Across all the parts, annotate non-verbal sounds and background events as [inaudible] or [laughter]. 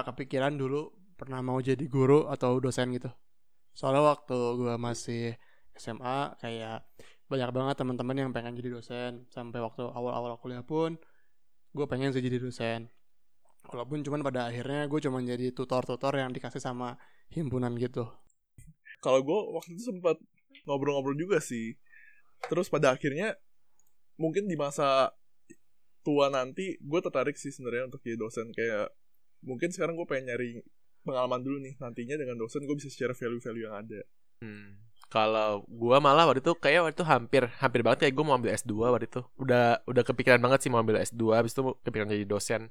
nggak kepikiran dulu pernah mau jadi guru atau dosen gitu. Soalnya waktu gue masih SMA kayak banyak banget teman-teman yang pengen jadi dosen. Sampai waktu awal-awal kuliah pun gue pengen sih jadi dosen. Walaupun cuman pada akhirnya gue cuman jadi tutor-tutor yang dikasih sama himpunan gitu. Kalau gue waktu itu sempat ngobrol-ngobrol juga sih. Terus pada akhirnya mungkin di masa tua nanti gue tertarik sih sebenarnya untuk jadi dosen. Kayak mungkin sekarang gue pengen nyari pengalaman dulu nih nantinya dengan dosen gue bisa share value-value yang ada hmm. kalau gue malah waktu itu kayak waktu itu hampir hampir banget kayak gue mau ambil S2 waktu itu udah udah kepikiran banget sih mau ambil S2 habis itu kepikiran jadi dosen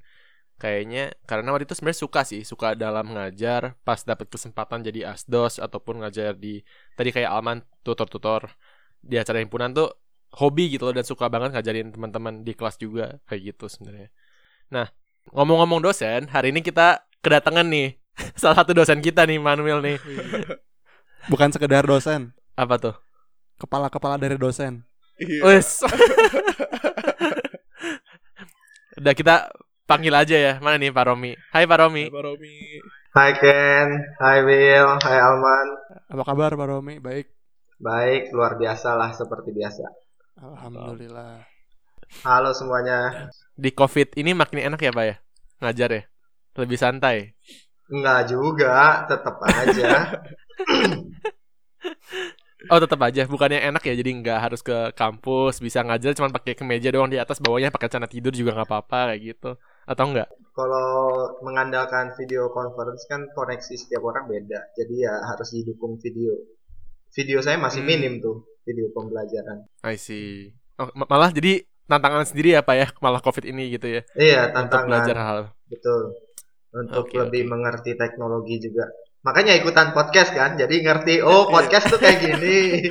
kayaknya karena waktu itu sebenarnya suka sih suka dalam ngajar pas dapet kesempatan jadi asdos ataupun ngajar di tadi kayak Alman tutor-tutor di acara himpunan tuh hobi gitu loh dan suka banget ngajarin teman-teman di kelas juga kayak gitu sebenarnya. Nah, ngomong-ngomong dosen, hari ini kita kedatangan nih [laughs] salah satu dosen kita nih Manuel nih. [laughs] Bukan sekedar dosen. Apa tuh? Kepala-kepala dari dosen. Iya. Wes. [laughs] Udah kita panggil aja ya. Mana nih Pak Romi? Hai Pak Romi. Hai, Pak Romi. Hai Ken, hai Will, hai Alman. Apa kabar Pak Romi? Baik. Baik, luar biasa lah seperti biasa. Alhamdulillah. Halo semuanya. Di COVID ini makin enak ya Pak ya? Ngajar ya? Lebih santai. Enggak juga, tetap aja. [clears throat] Oh tetap aja, bukannya enak ya jadi nggak harus ke kampus, bisa ngajar cuma pakai kemeja doang di atas, bawahnya pakai celana tidur juga nggak apa-apa kayak gitu, atau enggak? Kalau mengandalkan video conference kan koneksi setiap orang beda, jadi ya harus didukung video. Video saya masih Hmm. minim tuh, video pembelajaran. I see. Oh, ma- malah jadi tantangan sendiri ya Pak ya, malah COVID ini gitu ya, Iya, untuk belajar tantangan. hal. Betul. Untuk Oke, lebih oke. mengerti teknologi juga. Makanya ikutan podcast kan, jadi ngerti, oh podcast tuh kayak gini. [laughs]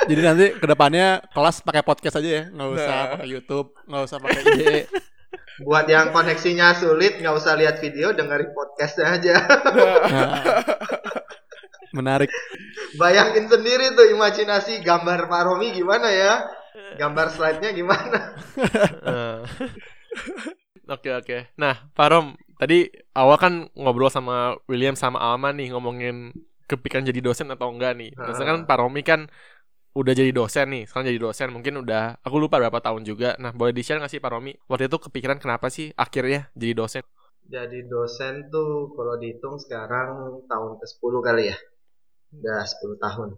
Jadi nanti ke depannya kelas pakai podcast aja ya, nggak usah Nah. pakai YouTube, nggak usah pakai IG. [laughs] Buat yang koneksinya sulit, nggak usah lihat video, dengerin podcast aja. Nah, [laughs] menarik. Bayangin sendiri tuh imajinasi gambar Pak Romi gimana ya? Gambar slide-nya gimana? Eh. Oke oke. Nah, Pak Rom, tadi awal kan ngobrol sama William sama Alman nih ngomongin kepikiran jadi dosen atau enggak nih. Nah, kan Pak Romi kan udah jadi dosen nih, sekarang jadi dosen mungkin udah aku lupa berapa tahun juga. Nah, boleh di-share nggak sih Pak Romi? Waktu itu kepikiran kenapa sih akhirnya jadi dosen? Jadi dosen tuh kalau dihitung sekarang tahun ke-10 kali ya. Udah 10 tahun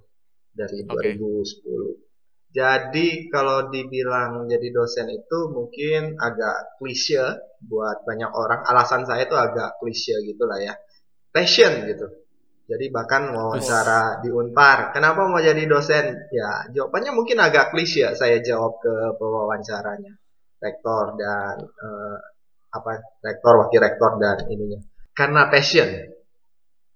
dari Oke. 2010. Jadi kalau dibilang jadi dosen itu mungkin agak klise buat banyak orang. Alasan saya tuh agak klise gitu lah ya. Passion gitu. Jadi bahkan wawancara di Unpar, kenapa mau jadi dosen? Ya jawabannya mungkin agak klise. Saya jawab ke pewawancaranya, rektor dan eh, apa rektor, wakil rektor dan ininya. Karena passion.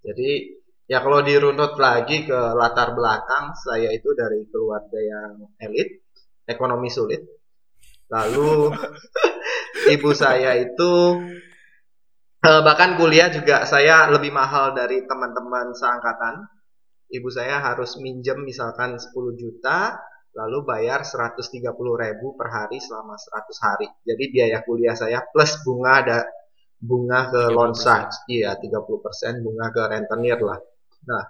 Jadi ya kalau dirunut lagi ke latar belakang, saya itu dari keluarga yang elit, ekonomi sulit. Lalu [laughs] ibu saya itu eh, bahkan kuliah juga saya lebih mahal dari teman-teman seangkatan. Ibu saya harus minjem misalkan 10 juta, lalu bayar 130 ribu per hari selama 100 hari. Jadi biaya kuliah saya plus bunga ada bunga ke 30%. loan shark, iya 30% bunga ke rentenir lah. Nah,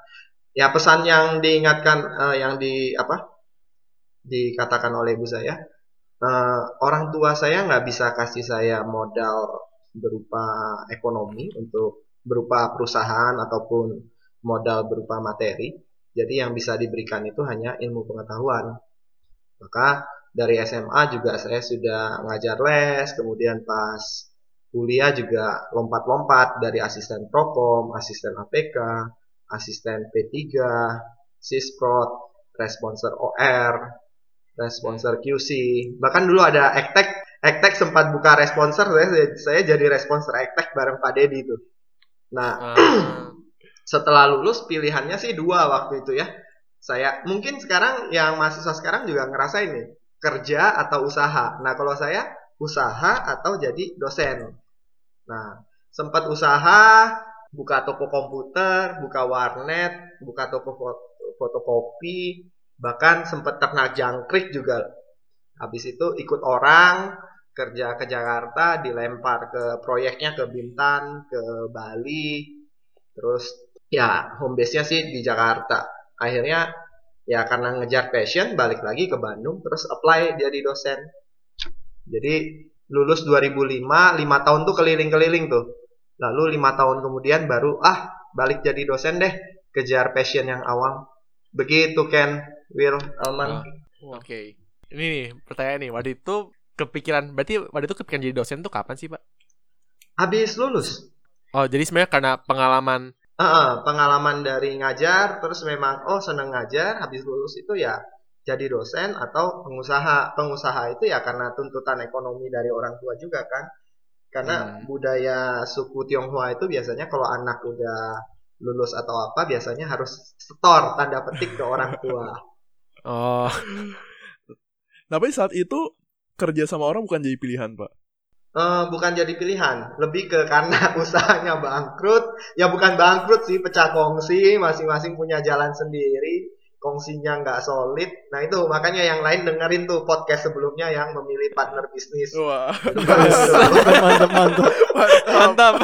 ya pesan yang diingatkan eh, yang di apa dikatakan oleh ibu saya, eh, orang tua saya nggak bisa kasih saya modal berupa ekonomi untuk berupa perusahaan ataupun modal berupa materi. Jadi yang bisa diberikan itu hanya ilmu pengetahuan. Maka dari SMA juga saya sudah ngajar les, kemudian pas kuliah juga lompat-lompat dari asisten prokom, asisten APK, asisten P3, Sisprot, responsor OR, responsor QC. Bahkan dulu ada Ektek, Ektek sempat buka responsor, saya, saya jadi responsor Ektek bareng Pak Dedi itu. Nah, Ah, [clears throat] setelah lulus pilihannya sih dua waktu itu ya. Saya mungkin sekarang yang mahasiswa sekarang juga ngerasain nih kerja atau usaha. Nah kalau saya usaha atau jadi dosen. Nah sempat usaha buka toko komputer, buka warnet, buka toko fo- fotokopi, bahkan sempat ternak jangkrik juga. Habis itu ikut orang kerja ke Jakarta dilempar ke proyeknya ke Bintan ke Bali. Terus ya home base-nya sih di Jakarta. Akhirnya ya karena ngejar passion balik lagi ke Bandung terus apply jadi dosen. Jadi lulus 2005 lima tahun tuh keliling-keliling tuh lalu lima tahun kemudian baru ah balik jadi dosen deh kejar passion yang awal begitu Ken Will Alman Oh, Oke. Ini nih pertanyaan nih. Waktu itu kepikiran berarti waktu itu kepikiran jadi dosen tuh kapan sih, Pak? habis lulus Oh, jadi sebenarnya karena pengalaman Heeh, pengalaman dari ngajar terus memang oh seneng ngajar habis lulus itu ya jadi dosen atau pengusaha pengusaha itu ya karena tuntutan ekonomi dari orang tua juga kan karena Hmm. budaya suku Tionghoa itu biasanya kalau anak udah lulus atau apa biasanya harus setor tanda petik ke orang tua. [laughs] Oh, Tapi saat itu kerja sama orang bukan jadi pilihan, Pak. Eh, bukan jadi pilihan. Lebih ke karena [laughs] usahanya bangkrut. Ya bukan bangkrut sih pecah kongsi masing-masing punya jalan sendiri kongsinya nggak solid. Nah itu makanya yang lain dengerin tuh podcast sebelumnya yang memilih partner bisnis. Wah, [laughs] mantap. mantap mantap mantap.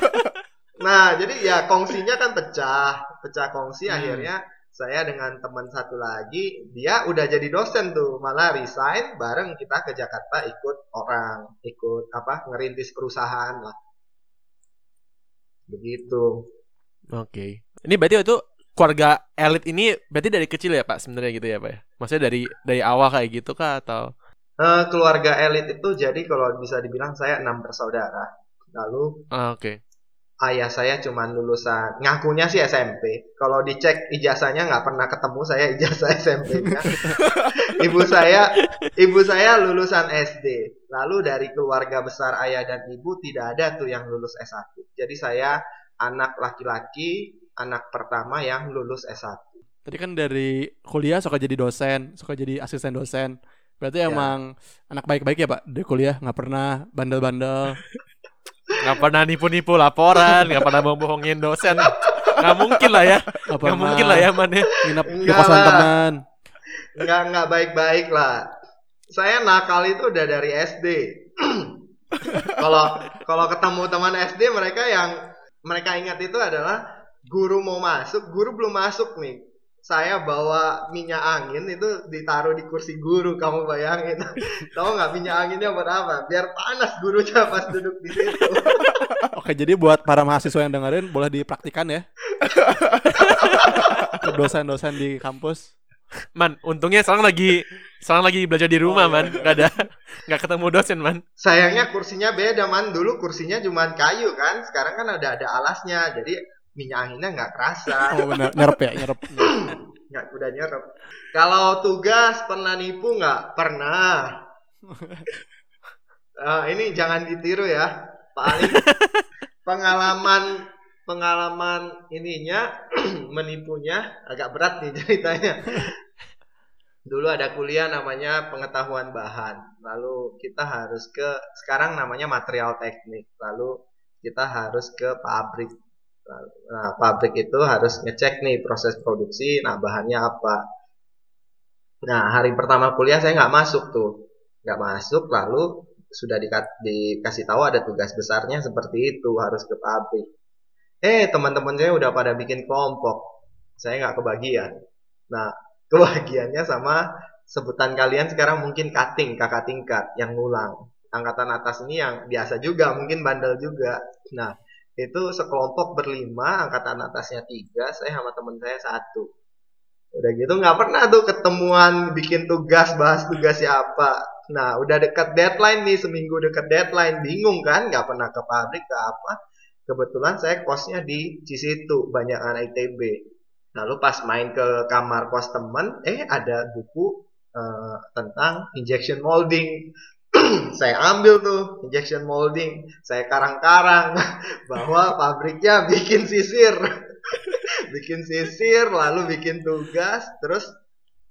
nah jadi ya kongsinya kan pecah. Pecah kongsi Hmm. akhirnya saya dengan teman satu lagi dia udah jadi dosen tuh. Malah resign bareng kita ke Jakarta ikut orang ikut apa ngerintis perusahaan lah. Begitu. Oke. Ini berarti itu keluarga elit ini berarti dari kecil ya, Pak, sebenarnya gitu ya, Pak ya? Maksudnya dari dari awal kayak gitu kah atau Eh, keluarga elit itu jadi kalau bisa dibilang saya enam bersaudara. Lalu Ah, oke. ayah saya cuma lulusan ngakunya sih SMP. Kalau dicek ijazahnya nggak pernah ketemu saya ijazah [laughs] SMP-nya. [laughs] ibu saya ibu saya lulusan SD. Lalu dari keluarga besar ayah dan ibu tidak ada tuh yang lulus S1. Jadi saya anak laki-laki, anak pertama yang lulus S1. tadi kan dari kuliah suka jadi dosen suka jadi asisten dosen berarti Ya. emang anak baik-baik ya pak dari kuliah nggak pernah bandel-bandel [laughs] Nggak pernah nipu-nipu laporan, nggak pernah bohongin dosen. Nggak mungkin lah ya. nggak Nggak mungkin lah ya, Man ya. nginep di kosan lah. teman nggak nggak baik-baik lah. Saya nakal itu udah dari SD. [clears throat] Kalau kalau ketemu teman SD mereka yang mereka ingat itu adalah guru mau masuk, guru belum masuk nih. Saya bawa minyak angin itu ditaruh di kursi guru, kamu bayangin. [laughs] Tahu nggak minyak anginnya buat apa? Biar panas gurunya pas duduk di situ. [laughs] oke jadi buat para mahasiswa yang dengerin boleh dipraktikan ya [laughs] ke dosen-dosen di kampus Man, untungnya sekarang lagi sekarang lagi belajar di rumah, Man. Nggak ada nggak ketemu dosen, Man. Sayangnya kursinya beda man. Dulu kursinya cuma kayu kan, sekarang kan ada ada alasnya, jadi minyak anginnya nggak kerasa. [laughs] oh benar nyerep ya nyerep nggak udah nyerap. Kalau tugas pernah nipu nggak? Pernah. [laughs] Eh, ini jangan ditiru ya, Pak Ali. [laughs] pengalaman pengalaman ininya [clears throat] menipunya agak berat nih ceritanya. Dulu ada kuliah namanya pengetahuan bahan. Lalu kita harus ke sekarang namanya material teknik. Lalu kita harus ke pabrik. Nah, pabrik itu harus ngecek nih proses produksi, nah bahannya apa. Nah, hari pertama kuliah saya nggak masuk tuh. Nggak masuk, lalu sudah dika- dikasih tahu ada tugas besarnya seperti itu, harus ke pabrik. Eh, teman-teman saya udah pada bikin kelompok. Saya nggak kebagian. Nah, [laughs] kebagiannya sama sebutan kalian sekarang mungkin cutting, kakak tingkat, yang ngulang. Angkatan atas ini yang biasa juga, mungkin bandel juga. Nah, itu sekelompok berlima angkatan atasnya tiga saya sama temen saya satu. Udah gitu nggak pernah tuh ketemuan bikin tugas bahas tugas siapa. Nah udah dekat deadline nih seminggu dekat deadline. Bingung kan nggak pernah ke pabrik ke apa. Kebetulan saya kosnya di Cisitu banyak anak ITB lalu pas main ke kamar kos temen eh ada buku eh, tentang injection molding saya ambil tuh injection molding saya karang-karang [laughs] bahwa pabriknya bikin sisir. [laughs] Bikin sisir lalu bikin tugas terus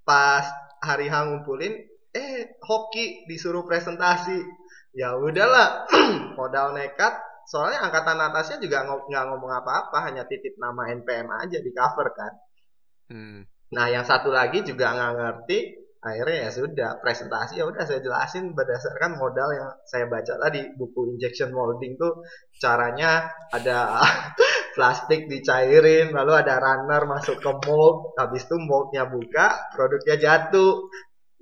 pas hari H ngumpulin eh hoki disuruh presentasi. Ya udahlah [clears throat] modal nekat soalnya angkatan atasnya juga nggak ngomong apa-apa hanya titip nama NPM aja di cover kan. Hmm. Nah, yang satu lagi juga nggak ngerti, akhirnya ya sudah presentasi ya udah saya jelasin berdasarkan modal yang saya baca tadi. Buku injection molding tuh caranya ada [laughs] plastik dicairin lalu ada runner masuk ke mold habis itu moldnya buka produknya jatuh.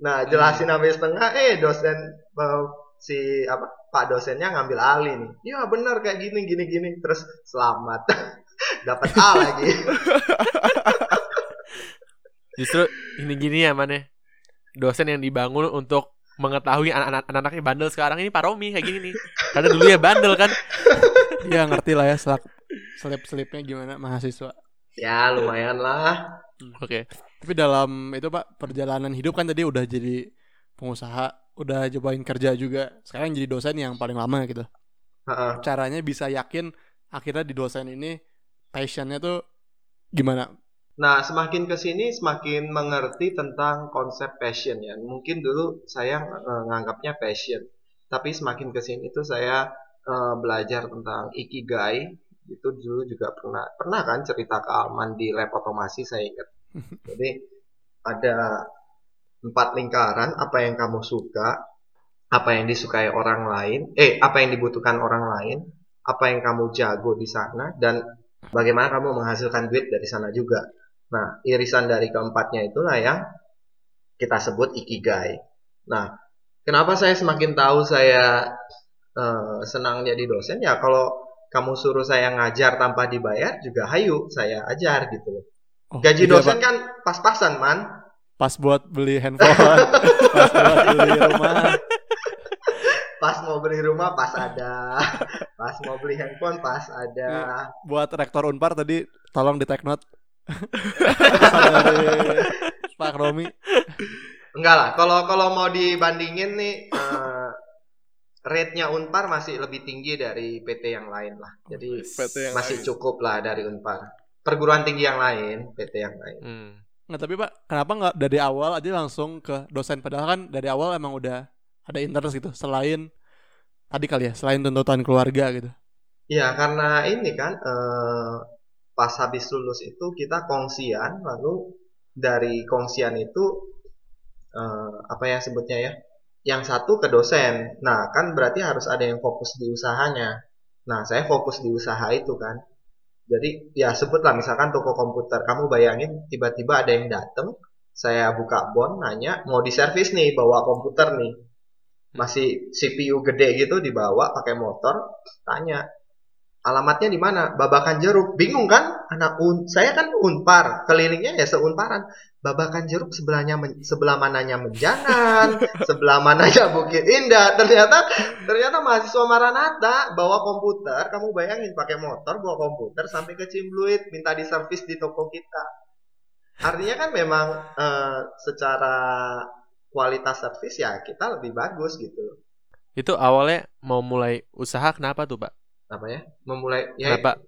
Nah jelasin sampai setengah eh dosen eh, si apa pak dosennya ngambil alih nih. Iya benar kayak gini gini gini. Terus selamat. [laughs] Dapat A lagi. [laughs] Justru ini gini ya mana dosen yang dibangun untuk mengetahui anak-anak anak-anaknya bandel sekarang ini Pak Romi kayak gini nih. Karena dulu ya bandel kan. [laughs] ya ngerti lah ya selap selip selipnya gimana mahasiswa ya lumayan lah Oke. tapi dalam itu pak perjalanan hidup kan tadi udah jadi pengusaha udah cobain kerja juga sekarang jadi dosen yang paling lama gitu Heeh. caranya bisa yakin akhirnya di dosen ini passionnya tuh gimana Nah, semakin ke sini semakin mengerti tentang konsep passion ya. Mungkin dulu saya eh, nganggapnya passion, tapi semakin ke sini tuh saya eh, belajar tentang ikigai. Itu dulu juga pernah pernah kan cerita ke Alman di lab otomasi saya ingat. [laughs] Jadi ada empat lingkaran apa yang kamu suka, apa yang disukai orang lain, eh apa yang dibutuhkan orang lain, apa yang kamu jago di sana dan bagaimana kamu menghasilkan duit dari sana juga. Nah, irisan dari keempatnya itulah yang kita sebut ikigai. Nah, kenapa saya semakin tahu saya eh, senang jadi dosen ya kalau kamu suruh saya ngajar tanpa dibayar juga hayu saya ajar gitu loh. Oh, Gaji gitu ya, dosen Pak. kan pas-pasan man. pas buat beli handphone [laughs] pas buat beli rumah Pas mau beli rumah pas ada. Pas mau beli handphone pas ada. buat rektor unpar tadi tolong di take note Pak Romi Enggak lah, kalau kalau mau dibandingin nih eh, rate-nya Unpar masih lebih tinggi dari PT yang lain lah. Jadi PT yang masih lain. cukup lah dari Unpar. Perguruan tinggi yang lain, PT yang lain. Hmm. nggak tapi pak kenapa nggak dari awal aja langsung ke dosen padahal kan dari awal emang udah ada interest gitu selain tadi kali ya selain tuntutan keluarga gitu Iya, karena ini kan eh, pas habis lulus itu kita kongsian, lalu dari kongsian itu eh, apa ya sebutnya ya? Yang satu ke dosen. Nah, kan berarti harus ada yang fokus di usahanya. Nah, saya fokus di usaha itu kan. Jadi ya sebutlah misalkan toko komputer, kamu bayangin tiba-tiba ada yang dateng, saya buka bon, nanya mau diservis nih, bawa komputer nih, masih CPU gede gitu dibawa pakai motor, tanya alamatnya di mana? Babakan jeruk. Bingung kan? Anak un saya kan unpar, kelilingnya ya seunparan. Babakan jeruk sebelahnya men- sebelah mananya Menjangan, [laughs] sebelah mananya Bukit Indah. Ternyata ternyata mahasiswa Maranatha bawa komputer, kamu bayangin pakai motor bawa komputer sampai ke Cimbluit minta diservis di toko kita. Artinya kan memang eh, secara kualitas servis ya kita lebih bagus gitu. Itu awalnya mau mulai usaha kenapa tuh, Pak? Apa ya? Memulai ya Kenapa?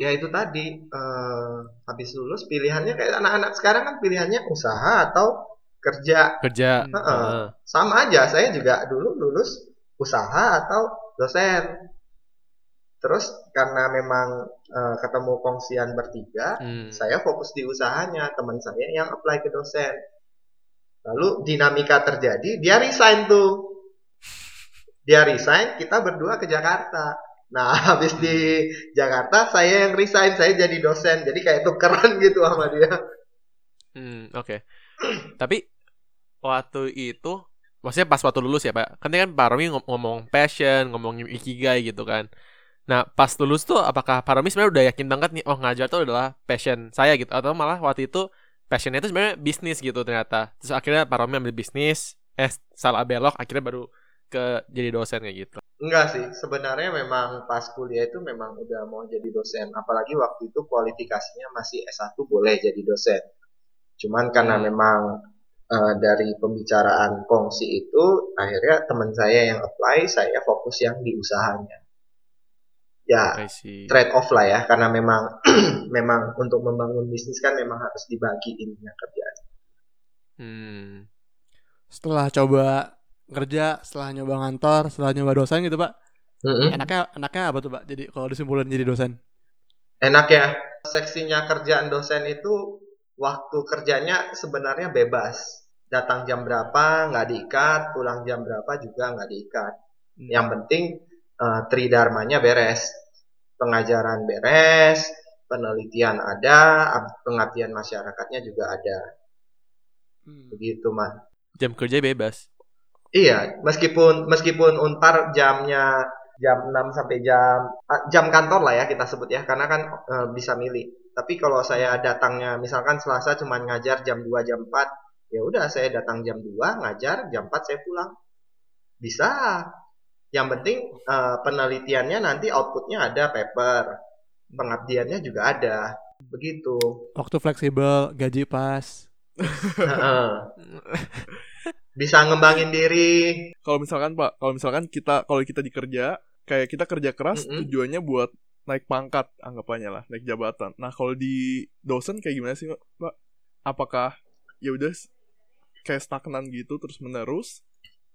ya itu tadi eh, habis lulus pilihannya kayak anak-anak sekarang kan pilihannya usaha atau kerja Kerja. Heeh. sama aja saya juga dulu lulus usaha atau dosen terus karena memang eh, ketemu kongsian bertiga Hmm. saya fokus di usahanya teman saya yang apply ke dosen lalu dinamika terjadi dia resign tuh dia resign kita berdua ke Jakarta nah [laughs] habis di Jakarta saya yang resign saya jadi dosen jadi kayak tukeran gitu sama dia Hmm, oke. Tapi waktu itu maksudnya pas waktu lulus ya, Pak. Kan kan Pak Romi ngom- ngomong passion, ngomongin ikigai gitu kan. Nah, pas lulus tuh apakah Pak Romi sebenarnya udah yakin banget nih, oh ngajar tuh adalah passion saya gitu atau malah waktu itu passionnya itu sebenarnya bisnis gitu ternyata. Terus akhirnya Pak Romi ambil bisnis, eh salah belok akhirnya baru ke jadi dosen kayak gitu. enggak sih sebenarnya memang pas kuliah itu memang udah mau jadi dosen apalagi waktu itu kualifikasinya masih S1 boleh jadi dosen cuman karena Hmm. memang eh, dari pembicaraan kongsi itu akhirnya teman saya yang apply saya fokus yang di usahanya ya trade off lah ya karena memang [clears throat] memang untuk membangun bisnis kan memang harus dibagi ininya kerjaan Hmm. setelah coba kerja setelah nyoba ngantor setelah nyoba dosen gitu pak Mm-mm. enaknya enaknya apa tuh pak jadi kalau disimpulin jadi dosen enak ya seksinya kerjaan dosen itu waktu kerjanya sebenarnya bebas. Datang jam berapa nggak diikat, pulang jam berapa juga nggak diikat. Hmm. Yang penting eh, tridharmanya beres, pengajaran beres, penelitian ada, ab- pengabdian masyarakatnya juga ada. Hmm. Begitu mah. Jam kerja bebas. Iya, meskipun meskipun Unpar jamnya jam 6 sampai jam ah, jam kantor lah ya kita sebut ya karena kan eh, bisa milih. Tapi kalau saya datangnya misalkan Selasa cuma ngajar jam 2 jam 4, ya udah saya datang jam 2 ngajar, jam 4 saya pulang. Bisa. Yang penting eh, penelitiannya nanti outputnya ada paper. Pengabdiannya juga ada. Begitu. Waktu fleksibel, gaji pas. [laughs] Bisa ngembangin diri. Kalau misalkan Pak, kalau misalkan kita kalau kita dikerja kayak kita kerja keras Mm-mm. tujuannya buat naik pangkat anggapannya lah, naik jabatan. Nah, kalau di dosen kayak gimana sih, Pak? Apakah ya udah kayak stagnan gitu terus menerus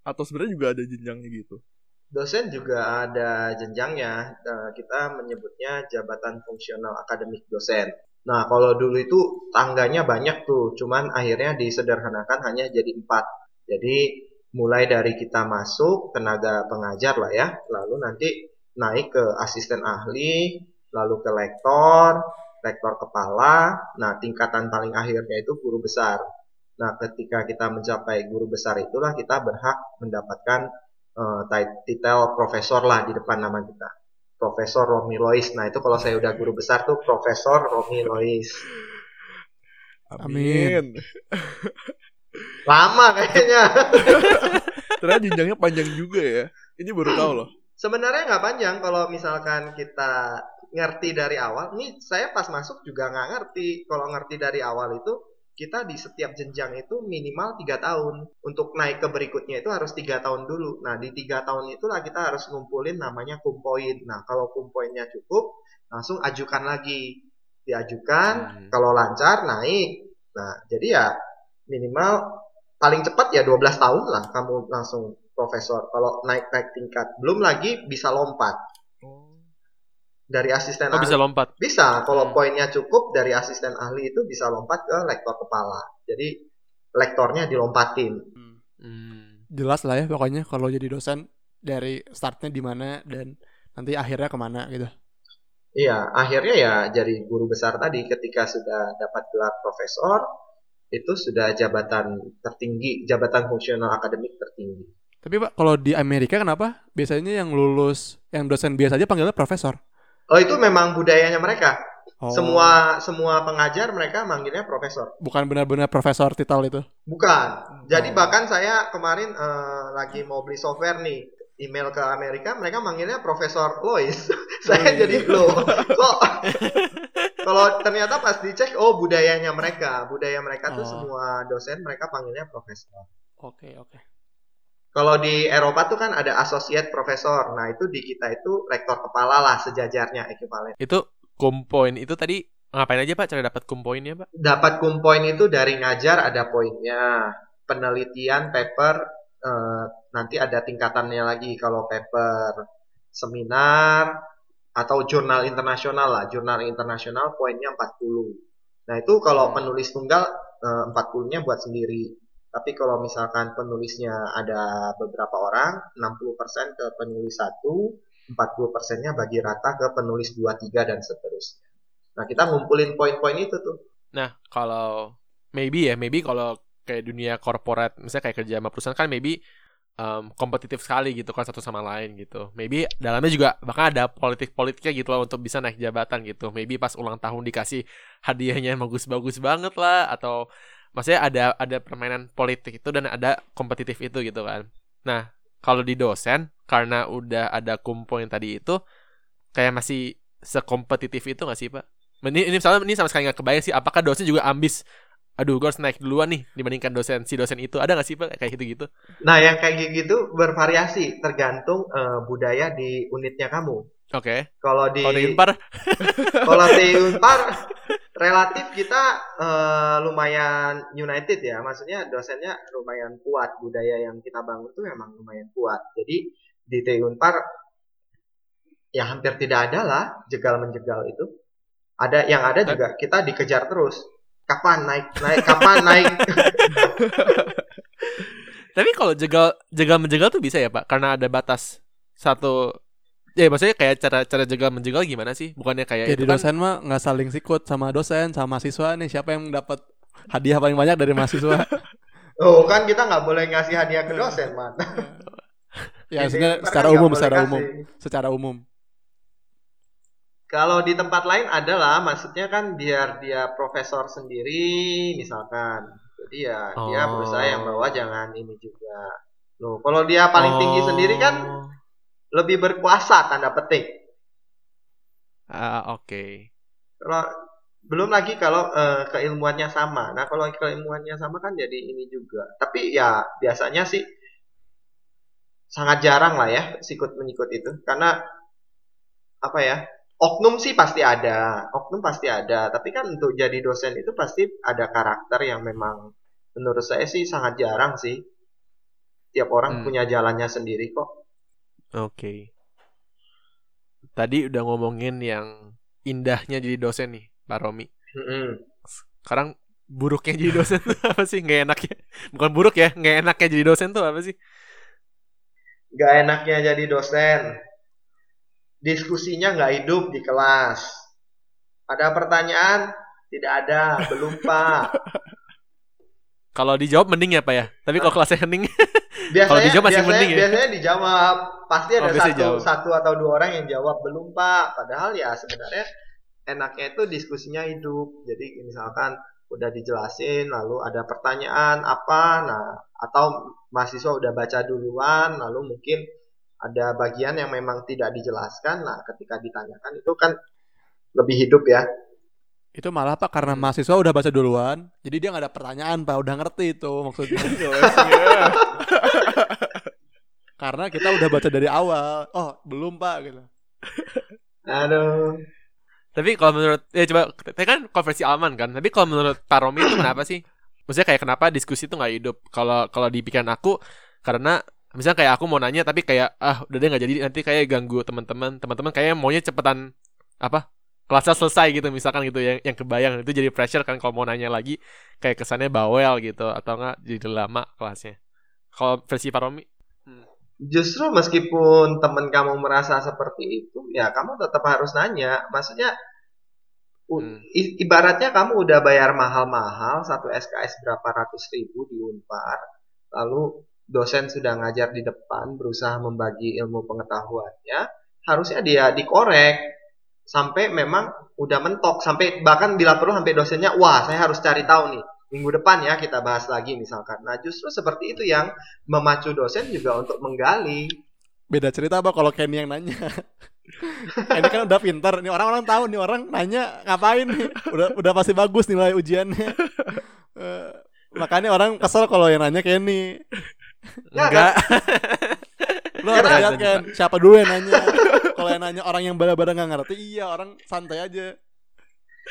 atau sebenarnya juga ada jenjangnya gitu? Dosen juga ada jenjangnya. Nah, kita menyebutnya jabatan fungsional akademik dosen. Nah, kalau dulu itu tangganya banyak tuh, cuman akhirnya disederhanakan hanya jadi empat. Jadi mulai dari kita masuk tenaga pengajar lah ya, lalu nanti naik ke asisten ahli, lalu ke lektor, lektor kepala. Nah, tingkatan paling akhirnya itu guru besar. Nah, ketika kita mencapai guru besar itulah kita berhak mendapatkan tit- titel profesor lah di depan nama kita. Profesor Romi Lois. Nah, itu kalau saya udah guru besar tuh Profesor Romi Lois. Amin. [laughs] Lama kayaknya. [laughs] Ternyata jenjangnya panjang juga ya. Ini baru tahu loh. Sebenarnya nggak panjang kalau misalkan kita ngerti dari awal. Ini saya pas masuk juga nggak ngerti. Kalau ngerti dari awal itu kita di setiap jenjang itu minimal tiga tahun. Untuk naik ke berikutnya itu harus tiga tahun dulu. Nah di tiga tahun itulah kita harus ngumpulin namanya kumpoin. Nah kalau kumpoinnya cukup, langsung ajukan lagi. Diajukan, Hmm. kalau lancar naik. Nah jadi ya minimal paling cepat ya 12 tahun lah kamu langsung profesor. Kalau naik-naik tingkat, belum lagi bisa lompat dari asisten Oh ahli. bisa lompat. Bisa, kalau Hmm. poinnya cukup dari asisten ahli itu bisa lompat ke lektor kepala. Jadi lektornya dilompatin. Hmm. Jelas lah ya pokoknya kalau jadi dosen dari startnya di mana dan nanti akhirnya ke mana gitu. Iya, akhirnya ya jadi guru besar tadi ketika sudah dapat gelar profesor itu sudah jabatan tertinggi, jabatan fungsional akademik tertinggi. Tapi Pak, kalau di Amerika kenapa biasanya yang lulus, yang dosen biasa aja panggilnya profesor? Oh, itu memang budayanya mereka. Oh, Semua semua pengajar mereka manggilnya profesor. bukan benar-benar profesor titel itu. Bukan. Jadi Oh. bahkan saya kemarin eh, lagi mau beli software nih, email ke Amerika, mereka manggilnya Profesor Lois. [laughs] saya jadi loh, [laughs] kok? Kalau ternyata pas dicek, oh budayanya mereka, budaya mereka tuh Oh. semua dosen mereka panggilnya profesor. Oke, oke. Kalau di Eropa tuh kan ada associate profesor. Nah itu di kita itu rektor kepala lah sejajarnya ekivalen. Itu kumpoin itu tadi ngapain aja Pak cara dapat kumpoinnya Pak? dapat kumpoin itu dari ngajar ada poinnya penelitian paper eh, nanti ada tingkatannya lagi kalau paper seminar atau jurnal internasional lah. Jurnal internasional poinnya 40 nah itu kalau Hmm. penulis tunggal eh, 40-nya buat sendiri. Tapi kalau misalkan penulisnya ada beberapa orang 60% ke penulis satu 40 persennya bagi rata ke penulis 2, 3 dan seterusnya. Nah kita ngumpulin poin-poin itu tuh. Nah, kalau maybe ya, maybe kalau kayak dunia korporat, misalnya kayak kerja sama perusahaan kan maybe um, kompetitif sekali gitu kan satu sama lain gitu. Maybe dalamnya juga bahkan ada politik-politiknya gitu loh untuk bisa naik jabatan gitu. Maybe pas ulang tahun dikasih hadiahnya yang bagus-bagus banget lah atau maksudnya ada ada permainan politik itu dan ada kompetitif itu gitu kan. Nah, kalau di dosen karena udah ada kumpo yang tadi itu kayak masih sekompetitif itu gak sih, Pak? Ini, ini misalnya ini sama sekali nggak kebayang sih apakah dosen juga ambis aduh gue harus naik duluan nih dibandingkan dosen si dosen itu ada nggak sih pak kayak gitu gitu Nah, yang kayak gitu bervariasi tergantung eh, budaya di unitnya kamu. oke Kalau di kalau di Unpar [laughs] kalau di Unpar relatif kita eh, lumayan united ya. Maksudnya dosennya lumayan kuat, budaya yang kita bangun tuh memang lumayan kuat. Jadi di TI Unpar ya hampir tidak ada lah jegal menjegal itu. Ada yang ada juga kita dikejar terus. Kapan naik naik kapan naik [laughs] Tapi kalau jegal jegal menjegal tuh bisa ya pak? Karena ada batas satu. Ya maksudnya kayak cara cara jegal menjegal gimana sih? Bukannya kayak Jadi itu kan? dosen mah nggak saling sikut sama dosen sama mahasiswa nih siapa yang dapat hadiah paling banyak dari mahasiswa. [laughs] oh kan kita nggak boleh ngasih hadiah ke dosen man [laughs] ya secara umum secara kasih. umum secara umum. Kalau di tempat lain adalah maksudnya kan biar dia profesor sendiri misalkan. Jadi ya dia Oh. berusaha yang bawah jangan ini juga. Loh, kalau dia paling tinggi sendiri kan Oh. lebih berkuasa tanda petik. Ah, oke. Kalau belum lagi kalau eh, keilmuannya sama. Nah, kalau keilmuannya sama kan jadi ini juga. Tapi ya biasanya sih sangat jarang lah ya sikut menyikut itu karena apa ya? Oknum sih pasti ada, oknum pasti ada. Tapi kan untuk jadi dosen itu pasti ada karakter yang memang menurut saya sih sangat jarang sih. Tiap orang Hmm. punya jalannya sendiri kok. Oke. Tadi udah ngomongin yang indahnya jadi dosen nih, Pak Romi. Mm-mm. Sekarang buruknya jadi dosen tuh apa sih? Nggak enaknya. Bukan buruk ya, nggak enaknya jadi dosen tuh apa sih? Gak enaknya jadi dosen. Diskusinya nggak hidup di kelas. Ada pertanyaan? Tidak ada, belum pak. [laughs] Kalau dijawab mending ya, Pak ya. Tapi kalau kelasnya hening, [laughs] Kalau dijawab masih biasanya, mending ya? biasanya dijawab. Pasti ada Oh, satu, jawab. satu atau dua orang yang jawab belum pak. Padahal ya sebenarnya enaknya itu diskusinya hidup. Jadi misalkan udah dijelasin, lalu ada pertanyaan apa, nah atau mahasiswa udah baca duluan, lalu mungkin ada bagian yang memang tidak dijelaskan. Nah, ketika ditanyakan itu kan lebih hidup ya. Itu malah Pak karena mahasiswa udah baca duluan, jadi dia nggak ada pertanyaan Pak, udah ngerti itu maksudnya. [laughs] [laughs] karena kita udah baca dari awal. Oh, belum Pak gitu. Aduh. Tapi kalau menurut ya coba tapi kan konversi Alman kan. Tapi kalau menurut Pak Romi itu kenapa sih? Maksudnya kayak kenapa diskusi itu nggak hidup? Kalau kalau di pikiran aku karena misalnya kayak aku mau nanya tapi kayak ah udah deh nggak jadi nanti kayak ganggu teman-teman. Teman-teman kayaknya maunya cepetan apa? Kelasnya selesai gitu misalkan gitu yang yang kebayang itu jadi pressure kan kalau mau nanya lagi kayak kesannya bawel gitu atau enggak jadi lama kelasnya. Kalau versi Pak Romi Justru meskipun teman kamu merasa seperti itu, ya kamu tetap harus nanya. Maksudnya, Hmm. i- ibaratnya kamu udah bayar mahal-mahal satu SKS berapa ratus ribu di Unpar, lalu dosen sudah ngajar di depan, berusaha membagi ilmu pengetahuannya, harusnya dia dikorek sampai memang udah mentok, sampai bahkan bila perlu sampai dosennya, wah saya harus cari tahu nih. Minggu depan ya kita bahas lagi misalkan. Nah justru seperti itu yang memacu dosen juga untuk menggali. Beda cerita Pak kalau Kenny yang nanya. [laughs] Kenny kan udah pintar, nih orang-orang tahu nih orang nanya ngapain nih. Udah udah pasti bagus nilai ujiannya. [laughs] Eh, makanya orang kesel kalau yang nanya Kenny. Nggak, enggak [laughs] Lu harus lihat kan siapa dulu yang nanya. Kalau yang nanya orang yang bada-bada nggak ngerti, iya orang santai aja.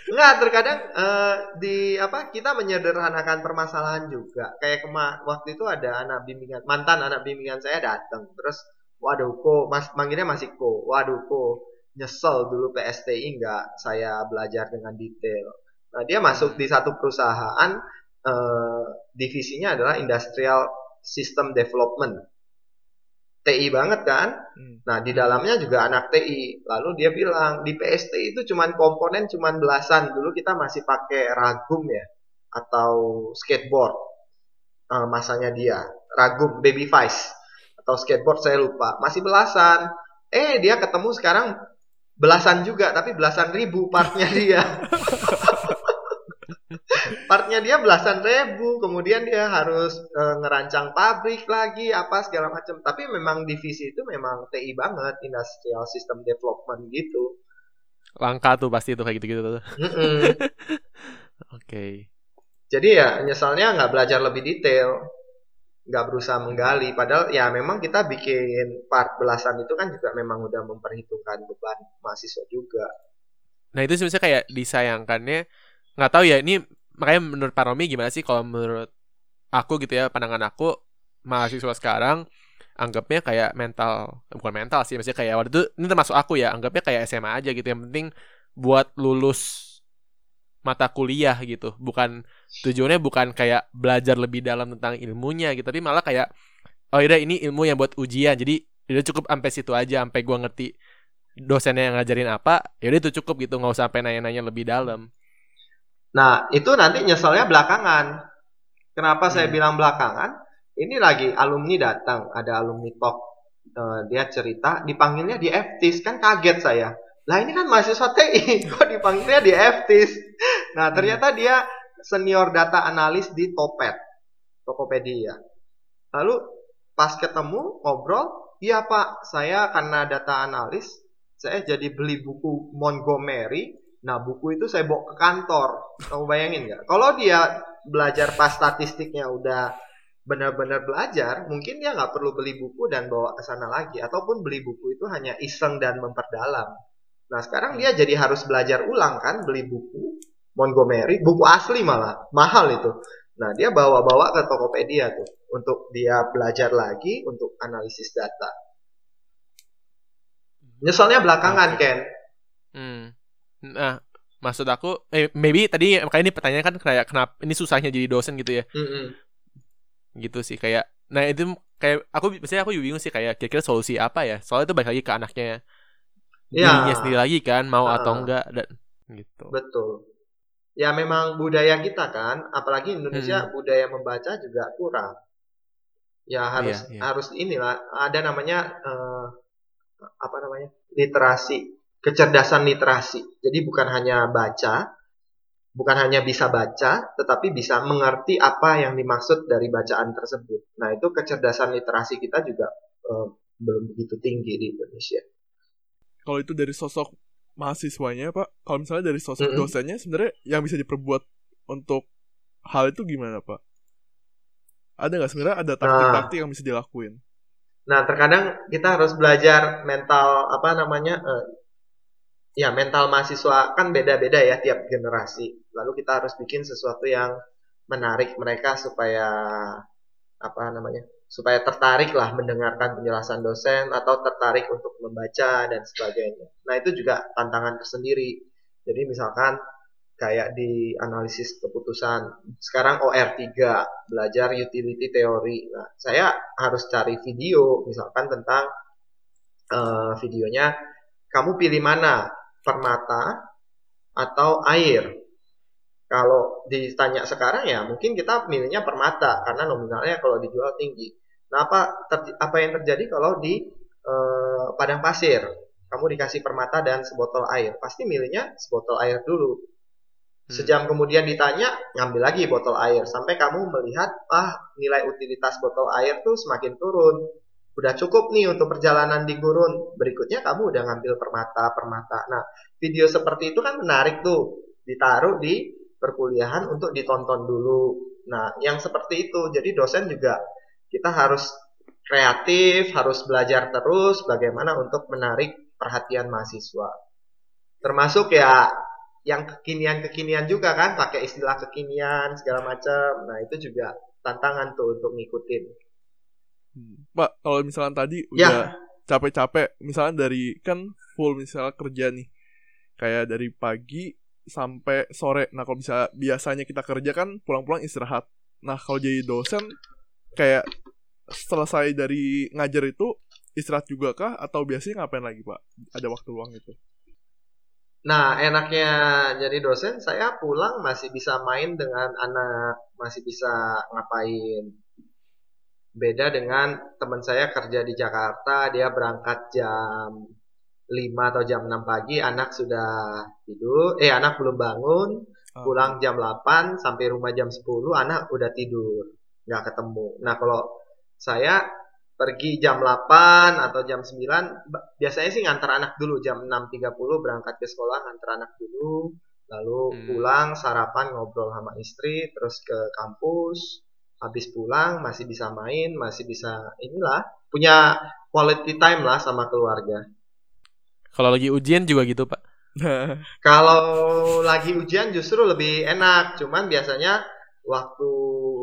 Enggak, terkadang eh, di apa kita menyederhanakan permasalahan juga. Kayak kema waktu itu ada anak bimbingan mantan anak bimbingan saya datang, terus waduh ko, mas manggilnya masih ko, waduh ko, nyesel dulu PSTI enggak saya belajar dengan detail. Nah dia masuk di satu perusahaan eh, divisinya adalah Industrial System Development. TI banget kan? Hmm. Nah, di dalamnya juga anak TI. Lalu dia bilang, di PST itu cuman komponen cuman belasan. Dulu kita masih pakai ragum ya atau skateboard. Eh, masanya dia, ragum baby vice atau skateboard saya lupa. Masih belasan. Eh, dia ketemu sekarang belasan juga, tapi belasan ribu partnya dia. [laughs] partnya dia belasan ribu, kemudian dia harus eh, ngerancang pabrik lagi apa segala macam. Tapi memang divisi itu memang TI banget, Industrial System Development gitu. langka tuh pasti tuh kayak gitu-gitu tuh. Mm-mm. [laughs] Oke. Jadi ya nyesalnya nggak belajar lebih detail, nggak berusaha menggali. Padahal ya memang kita bikin part belasan itu kan juga memang udah memperhitungkan beban mahasiswa juga. Nah itu sebenarnya kayak disayangkannya nggak tahu ya ini makanya menurut Pak Romi gimana sih kalau menurut aku gitu ya pandangan aku mahasiswa sekarang anggapnya kayak mental bukan mental sih maksudnya kayak waktu itu ini termasuk aku ya anggapnya kayak SMA aja gitu. Yang penting buat lulus mata kuliah gitu. Bukan tujuannya bukan kayak belajar lebih dalam tentang ilmunya gitu tapi malah kayak oh iya ini ilmu yang buat ujian. Jadi udah cukup sampai situ aja sampai gua ngerti dosennya yang ngajarin apa ya udah itu cukup gitu nggak usah sampai nanya-nanya lebih dalam Nah, itu nanti nyeselnya belakangan. Kenapa saya Hmm. bilang belakangan? Ini lagi alumni datang, ada alumni talk. Eh, dia cerita, dipanggilnya di FTIS. Kan kaget saya. Lah ini kan mahasiswa TI, [laughs] kok dipanggilnya di FTIS? Nah, ternyata dia senior data analis di Topet, Tokopedia. Lalu pas ketemu, ngobrol, iya Pak, saya karena data analis, saya jadi beli buku Montgomery, Nah, buku itu saya bawa ke kantor. Kamu bayangin nggak? Kalau dia belajar pas statistiknya udah benar-benar belajar, mungkin dia nggak perlu beli buku dan bawa ke sana lagi. Ataupun beli buku itu hanya iseng dan memperdalam. Nah, sekarang dia jadi harus belajar ulang kan, beli buku Montgomery, buku asli malah, mahal itu. Nah, dia bawa-bawa ke Tokopedia tuh untuk dia belajar lagi untuk analisis data. Nyeselnya belakangan. Ken. Hmm. Nah, maksud aku, eh, maybe tadi makanya ini pertanyaan kan kayak kenapa ini susahnya jadi dosen gitu ya, Mm-mm. gitu sih kayak. Nah itu kayak aku biasanya aku bingung sih kayak kira-kira solusi apa ya? Soalnya itu balik lagi ke anaknya, Ya. dirinya sendiri lagi kan mau atau Ah. enggak dan gitu. Betul. Ya memang budaya kita kan, apalagi Hmm. Indonesia budaya membaca juga kurang. Ya harus Iya, iya. harus inilah ada namanya eh, apa namanya literasi, kecerdasan literasi. Jadi bukan hanya baca, bukan hanya bisa baca, tetapi bisa mengerti apa yang dimaksud dari bacaan tersebut. Nah itu kecerdasan literasi kita juga eh, belum begitu tinggi di Indonesia. Kalau itu dari sosok mahasiswanya, Pak, kalau misalnya dari sosok Mm-mm. dosennya sebenarnya yang bisa diperbuat untuk hal itu gimana, Pak? Ada nggak sebenarnya ada taktik-taktik yang bisa dilakuin? Nah, terkadang kita harus belajar mental apa namanya? eh, ya, mental mahasiswa kan beda-beda ya tiap generasi. Lalu kita harus bikin sesuatu yang menarik mereka supaya apa namanya? supaya tertarik lah mendengarkan penjelasan dosen atau tertarik untuk membaca dan sebagainya. Nah, itu juga tantangan tersendiri. Jadi misalkan kayak di analisis keputusan sekarang OR3 belajar utility teori. Nah, saya harus cari video misalkan tentang eh, videonya kamu pilih mana permata atau air. Kalau ditanya sekarang ya mungkin kita milihnya permata karena nominalnya kalau dijual tinggi. Nah, apa ter- apa yang terjadi kalau di eh, padang pasir? Kamu dikasih permata dan sebotol air. Pasti milihnya sebotol air dulu. Hmm. Sejam kemudian ditanya, ngambil lagi botol air. Sampai kamu melihat, ah nilai utilitas botol air tuh semakin turun. Udah cukup nih untuk perjalanan di gurun. Berikutnya kamu udah ngambil permata-permata. Nah, video seperti itu kan menarik tuh. Ditaruh di perkuliahan untuk ditonton dulu. Nah, yang seperti itu. Jadi dosen juga kita harus kreatif, harus belajar terus bagaimana untuk menarik perhatian mahasiswa. Termasuk ya yang kekinian-kekinian juga kan, pakai istilah kekinian segala macam. Nah, itu juga tantangan tuh untuk ngikutin. Pak, kalau misalnya tadi Ya. udah capek-capek, misalnya dari kan full misalnya kerja nih, kayak dari pagi sampai sore. Nah, kalau misalnya biasanya kita kerja kan pulang-pulang istirahat. Nah, kalau jadi dosen, kayak selesai dari ngajar itu istirahat juga kah? Atau biasanya ngapain lagi, Pak? Ada waktu luang itu? Nah, enaknya jadi dosen, saya pulang masih bisa main dengan anak, masih bisa ngapain. Beda dengan teman saya kerja di Jakarta, dia berangkat jam 5 atau jam 6 pagi, anak sudah tidur, eh anak belum bangun, Ah, pulang jam 8 sampai rumah jam 10 anak udah tidur nggak ketemu. Nah kalau saya pergi jam 8 atau jam 9 ba- biasanya sih ngantar anak dulu jam 6.30 berangkat ke sekolah ngantar anak dulu lalu Hmm. pulang sarapan ngobrol sama istri terus ke kampus habis pulang masih bisa main masih bisa inilah punya quality time lah sama keluarga Kalau lagi ujian juga gitu pak. [laughs] Kalau lagi ujian justru lebih enak, cuman biasanya waktu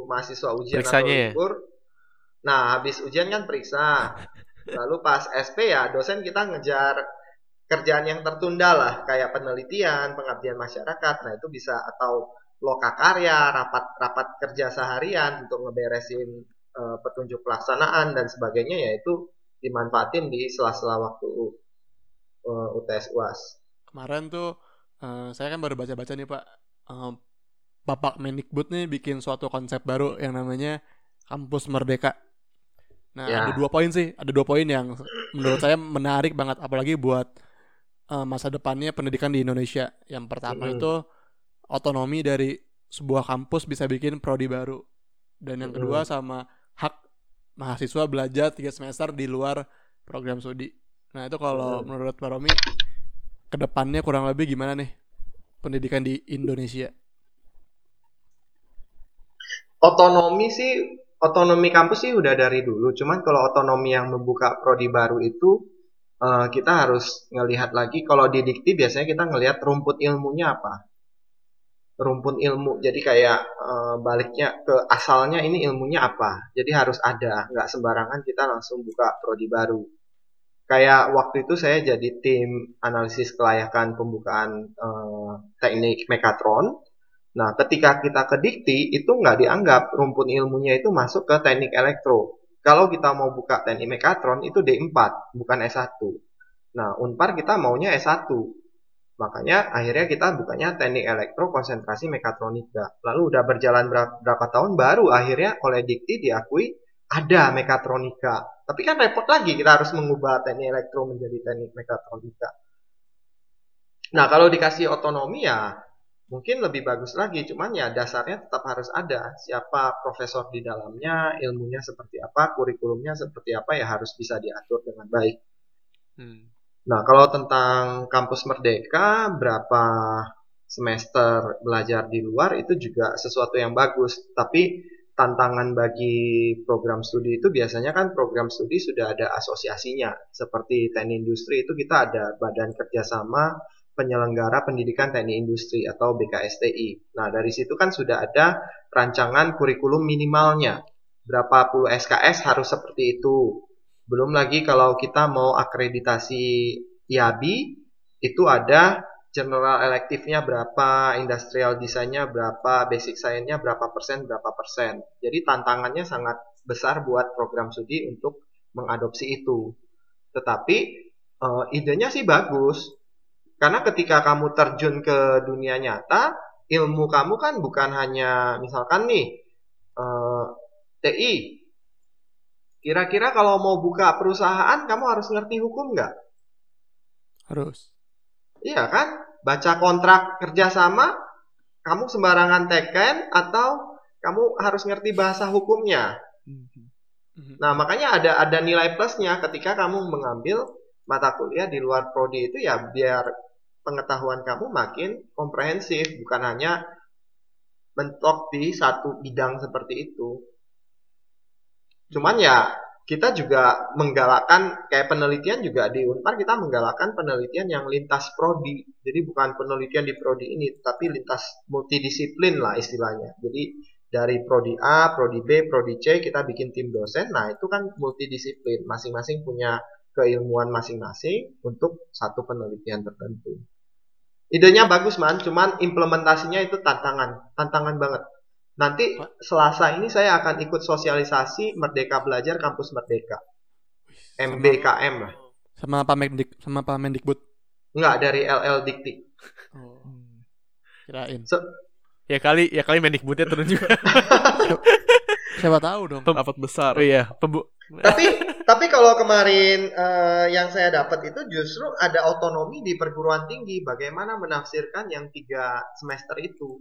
mahasiswa ujian atau Periksanya ya? libur, nah habis ujian kan periksa, lalu pas SP ya dosen kita ngejar kerjaan yang tertunda lah kayak penelitian, pengabdian masyarakat. Nah, itu bisa atau loka karya, rapat-rapat kerja seharian untuk ngeberesin uh, petunjuk pelaksanaan dan sebagainya yaitu dimanfaatin di sela-sela waktu uh, UTS UAS. Kemarin tuh uh, saya kan baru baca-baca nih Pak uh, Bapak Mendikbud nih bikin suatu konsep baru yang namanya kampus merdeka. Nah, Ya. ada dua poin sih, ada dua poin yang menurut saya menarik banget apalagi buat uh, masa depannya pendidikan di Indonesia. Yang pertama Mm-mm. itu otonomi dari sebuah kampus bisa bikin prodi baru. Dan yang kedua sama hak mahasiswa belajar tiga semester di luar program studi. Nah, itu kalau menurut Pak Romi ke depannya kurang lebih gimana nih pendidikan di Indonesia? Otonomi sih, otonomi kampus sih udah dari dulu. Cuman kalau otonomi yang membuka prodi baru itu eh, kita harus ngelihat lagi. Kalau di dikti biasanya kita ngelihat rumput ilmunya apa. Rumput ilmu. Jadi kayak eh, baliknya ke asalnya ini ilmunya apa. Jadi harus ada. Nggak sembarangan kita langsung buka prodi baru. Kayak waktu itu saya jadi tim analisis kelayakan pembukaan eh, teknik mekatron. Nah, ketika kita ke dikti, itu nggak dianggap rumpun ilmunya itu masuk ke teknik elektro. Kalau kita mau buka teknik mekatron, itu D4, bukan S1. Nah, Unpar kita maunya S1. Makanya akhirnya kita bukanya teknik elektro konsentrasi mekatronika. Lalu udah berjalan berapa, tahun, baru akhirnya oleh dikti diakui ada mekatronika. Tapi kan repot lagi, kita harus mengubah teknik elektro menjadi teknik mekatronika. Nah, kalau dikasih otonomi ya mungkin lebih bagus lagi cuman ya dasarnya tetap harus ada siapa profesor di dalamnya ilmunya seperti apa kurikulumnya seperti apa ya harus bisa diatur dengan baik Hmm. Nah kalau tentang kampus merdeka berapa semester belajar di luar itu juga sesuatu yang bagus tapi tantangan bagi program studi itu biasanya kan program studi sudah ada asosiasinya seperti teknik industri itu kita ada badan kerjasama penyelenggara pendidikan teknik industri atau BKSTI. Nah, dari situ kan sudah ada rancangan kurikulum minimalnya. Berapa puluh SKS harus seperti itu. Belum lagi kalau kita mau akreditasi IABI, itu ada general elektifnya berapa, industrial desainnya berapa, basic science-nya berapa persen, berapa persen. Jadi tantangannya sangat besar buat program studi untuk mengadopsi itu. Tetapi eh, idenya sih bagus, karena ketika kamu terjun ke dunia nyata, ilmu kamu kan bukan hanya misalkan nih eh, TI. Kira-kira kalau mau buka perusahaan, kamu harus ngerti hukum nggak? Harus. Iya kan? Baca kontrak kerjasama, kamu sembarangan teken atau kamu harus ngerti bahasa hukumnya. Mhm. Nah, makanya ada ada nilai plusnya ketika kamu mengambil mata kuliah di luar prodi itu ya biar pengetahuan kamu makin komprehensif, bukan hanya mentok di satu bidang seperti itu. Cuman ya kita juga menggalakkan kayak penelitian juga di Unpar kita menggalakkan penelitian yang lintas prodi. Jadi bukan penelitian di prodi ini, tapi lintas multidisiplin lah istilahnya. Jadi dari prodi A, prodi B, prodi C kita bikin tim dosen. Nah, itu kan multidisiplin, masing-masing punya keilmuan masing-masing untuk satu penelitian tertentu. Idenya bagus man, cuman implementasinya itu tantangan, tantangan banget. Nanti Selasa ini saya akan ikut sosialisasi Merdeka Belajar Kampus Merdeka. MBKM lah. Sama Pak Mendik sama Pak Mendikbud. Enggak dari LL Dikti. [laughs] Oh, kirain. Ya kali ya kali Mendikbudnya turun juga. [laughs] Siapa tahu dong. Rapat besar. oh iya, pembu tapi [laughs] tapi kalau kemarin eh, yang saya dapat itu justru ada otonomi di perguruan tinggi bagaimana menafsirkan yang tiga semester itu.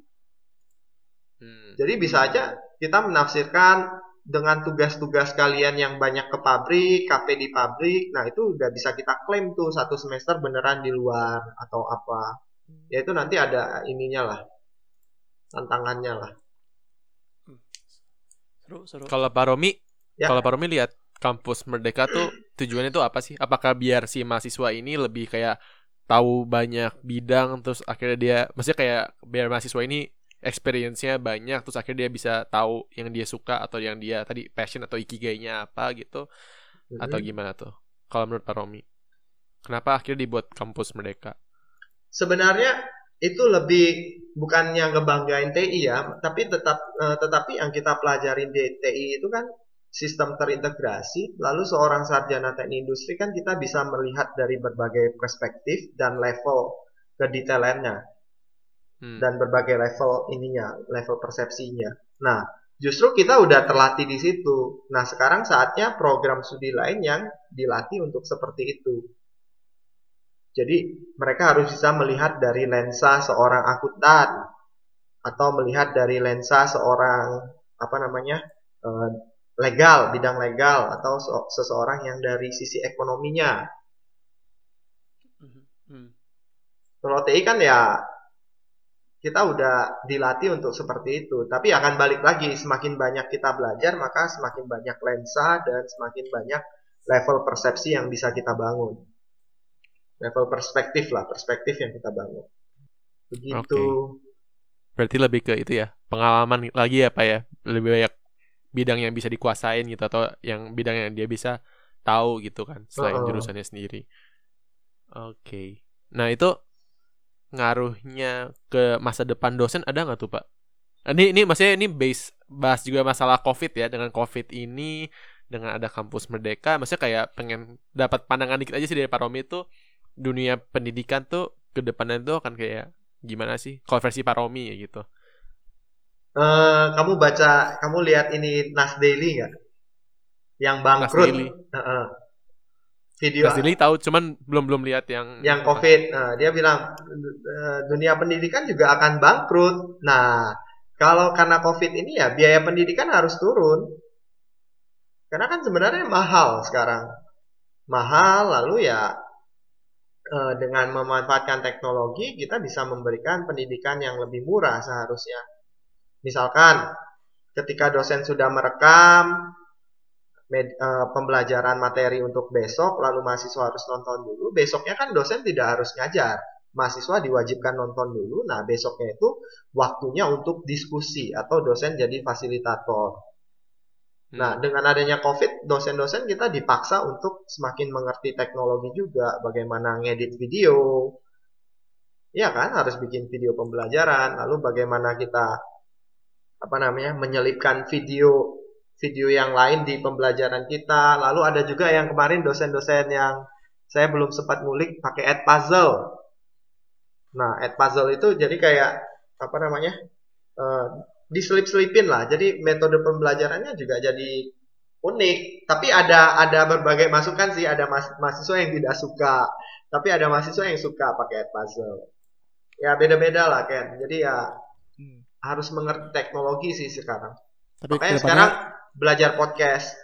Hmm. Jadi bisa aja kita menafsirkan dengan tugas-tugas kalian yang banyak ke pabrik, KP di pabrik, nah itu udah bisa kita klaim tuh satu semester beneran di luar atau apa. Ya itu nanti ada ininya lah, tantangannya lah. Seru, seru. Kalau Pak Romi, Ya. kalau Pak Romi lihat kampus Merdeka tuh [clears throat] tujuannya tuh apa sih? Apakah biar si mahasiswa ini lebih kayak tahu banyak bidang terus akhirnya dia maksudnya kayak biar mahasiswa ini experience-nya banyak terus akhirnya dia bisa tahu yang dia suka atau yang dia tadi passion atau ikigainya apa gitu atau Mhm. gimana tuh? Kalau menurut Pak Romi. Kenapa akhirnya dibuat kampus Merdeka? sebenarnya itu lebih bukannya ngebanggain TI ya, tapi tetap eh, tetapi yang kita pelajarin di TI itu kan sistem terintegrasi, lalu seorang sarjana teknik industri kan kita bisa melihat dari berbagai perspektif dan level kedetailannya Hmm. dan berbagai level ininya, level persepsinya. Nah, justru kita udah terlatih di situ. Nah, sekarang saatnya program studi lain yang dilatih untuk seperti itu. Jadi, mereka harus bisa melihat dari lensa seorang akuntan atau melihat dari lensa seorang apa namanya? eh, legal, bidang legal atau se- seseorang yang dari sisi ekonominya. Hmm. Kalau TI kan ya kita udah dilatih untuk seperti itu. Tapi akan balik lagi, semakin banyak kita belajar, maka semakin banyak lensa dan semakin banyak level persepsi yang bisa kita bangun. Level perspektif lah, perspektif yang kita bangun. Begitu. Berarti lebih ke itu ya, pengalaman lagi ya Pak ya. Lebih banyak bidang yang bisa dikuasain gitu atau yang bidang yang dia bisa tahu gitu kan selain Heeh. jurusannya sendiri. Oke. Nah, itu ngaruhnya ke masa depan dosen ada nggak tuh, Pak? Ini ini maksudnya ini base bahas juga masalah Covid ya. Dengan Covid ini dengan ada kampus Merdeka, maksudnya kayak pengen dapat pandangan dikit aja sih dari Pak Romi itu dunia pendidikan tuh ke depannya tuh akan kayak gimana sih? Kalau versi Pak Romi ya gitu. Eh, kamu baca, kamu lihat ini Nas Daily nggak? Yang bangkrut. Daily. Heeh. Video Mas Dili tahu cuman belum belum lihat yang yang COVID. Nah, dia bilang "Eh, dunia pendidikan juga akan bangkrut. Nah, kalau karena COVID ini ya biaya pendidikan harus turun. Karena kan sebenarnya mahal sekarang. Mahal lalu ya eh, dengan memanfaatkan teknologi kita bisa memberikan pendidikan yang lebih murah seharusnya. Misalkan ketika dosen sudah merekam med- eh, pembelajaran materi untuk besok, lalu mahasiswa harus nonton dulu. Besoknya kan dosen tidak harus ngajar, mahasiswa diwajibkan nonton dulu. Nah, besoknya itu waktunya untuk diskusi atau dosen jadi fasilitator. Hmm. Nah, dengan adanya COVID, dosen-dosen kita dipaksa untuk semakin mengerti teknologi juga, bagaimana ngedit video. Iya kan, harus bikin video pembelajaran, lalu bagaimana kita apa namanya, menyelipkan video video yang lain di pembelajaran kita. Lalu ada juga yang kemarin dosen-dosen yang saya belum sempat ngulik pakai add puzzle. Nah, add puzzle itu jadi kayak apa namanya? eh, diselip-selipin lah. Jadi metode pembelajarannya juga jadi unik. Tapi ada ada berbagai masukan sih. Ada mas- mahasiswa yang tidak suka, tapi ada mahasiswa yang suka pakai add puzzle. Ya beda-beda lah Ken. Jadi ya Hmm. harus mengerti teknologi sih sekarang. Tapi Makanya sekarang belajar podcast.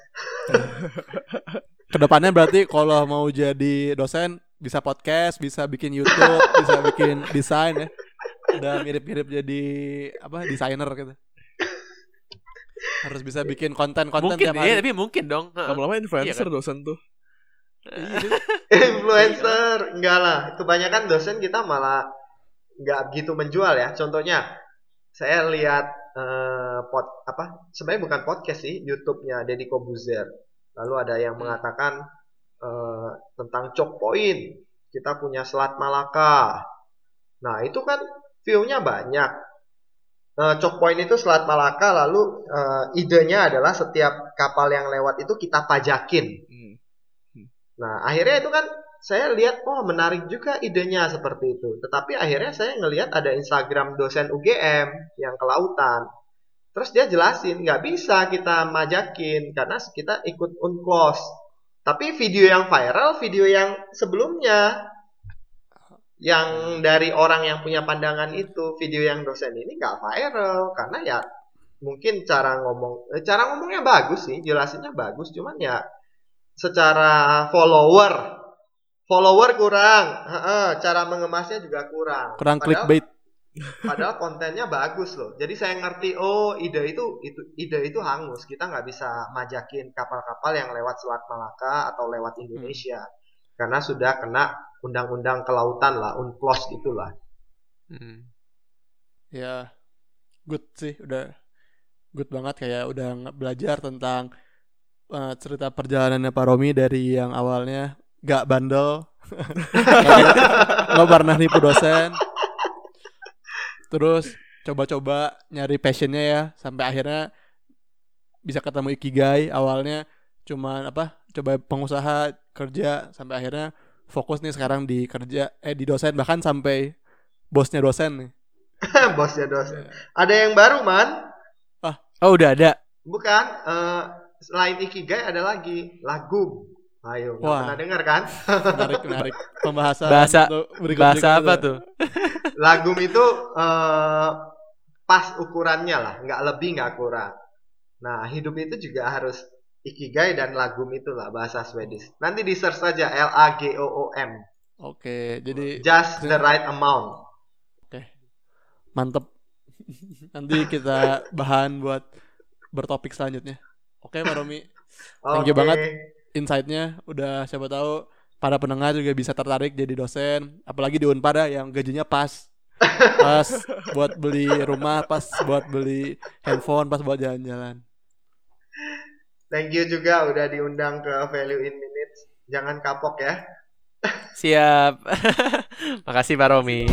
[laughs] ke depannya berarti kalau mau jadi dosen bisa podcast, bisa bikin YouTube, [laughs] bisa bikin desain ya. Udah mirip-mirip jadi apa desainer gitu. Harus bisa bikin konten-konten mungkin tiap hari. tapi mungkin dong. Heeh. Lama-lama influencer Iya kan? dosen tuh. [laughs] Influencer, enggak lah. Kebanyakan dosen kita malah nggak begitu menjual ya. Contohnya, saya lihat eh, pod apa? Sebenarnya bukan podcast sih, YouTube-nya Deddy Kobuzer. Lalu ada yang Hmm. mengatakan eh, tentang Chok Point. Kita punya Selat Malaka. Nah, itu kan view-nya banyak. Eh, Chok Point itu Selat Malaka, lalu eh, idenya adalah setiap kapal yang lewat itu kita pajakin. Hmm. Nah, akhirnya itu kan saya lihat, oh menarik juga idenya seperti itu. Tetapi akhirnya saya ngelihat ada Instagram dosen UGM yang kelautan. Terus dia jelasin, nggak bisa kita majakin karena kita ikut unclose. Tapi video yang viral, video yang sebelumnya yang dari orang yang punya pandangan itu, video yang dosen ini nggak viral karena ya mungkin cara ngomong, eh, cara ngomongnya bagus sih, jelasinnya bagus, cuman ya secara follower follower kurang. Cara mengemasnya juga kurang. Kurang Padahal- clickbait. padahal kontennya bagus loh. Jadi saya ngerti oh ide itu itu ide itu hangus. Kita nggak bisa majakin kapal-kapal yang lewat Selat Malaka atau lewat Indonesia. Karena sudah kena undang-undang kelautan lah unclos gitulah Hmm. Ya, good sih, udah good banget kayak udah belajar tentang eh, cerita perjalanannya Pak Romi dari yang awalnya gak bandel nggak pernah nipu dosen terus coba-coba nyari passionnya ya sampai akhirnya bisa ketemu ikigai awalnya cuman apa coba pengusaha kerja sampai akhirnya fokus nih sekarang di kerja eh di dosen bahkan sampai bosnya dosen nih [laughs] Bosnya dosen. Ada yang baru man? Oh udah ada. Bukan. eh, selain ikigai ada lagi lagu. Ayo, Wah. pernah dengar kan? menarik menarik pembahasan Bahasa- untuk berikut- Bahasa apa tuh? [laughs] Lagum itu eh, pas ukurannya lah, nggak lebih nggak kurang. Nah, hidup itu juga harus ikigai dan lagum itulah bahasa Swedish. Nanti di search saja L A G O O M. oke jadi Just the right amount. mantep [laughs] nanti kita bahan buat bertopik selanjutnya oke Pak Romi Thank you Oke. banget. Insight-nya udah siapa tahu para pendengar juga bisa tertarik jadi dosen apalagi di Unpad ya, yang gajinya pas pas buat beli rumah pas buat beli handphone pas buat jalan-jalan Thank you juga udah diundang ke Value in Minutes. Jangan kapok ya. Siap. [laughs] Makasih Pak Romi.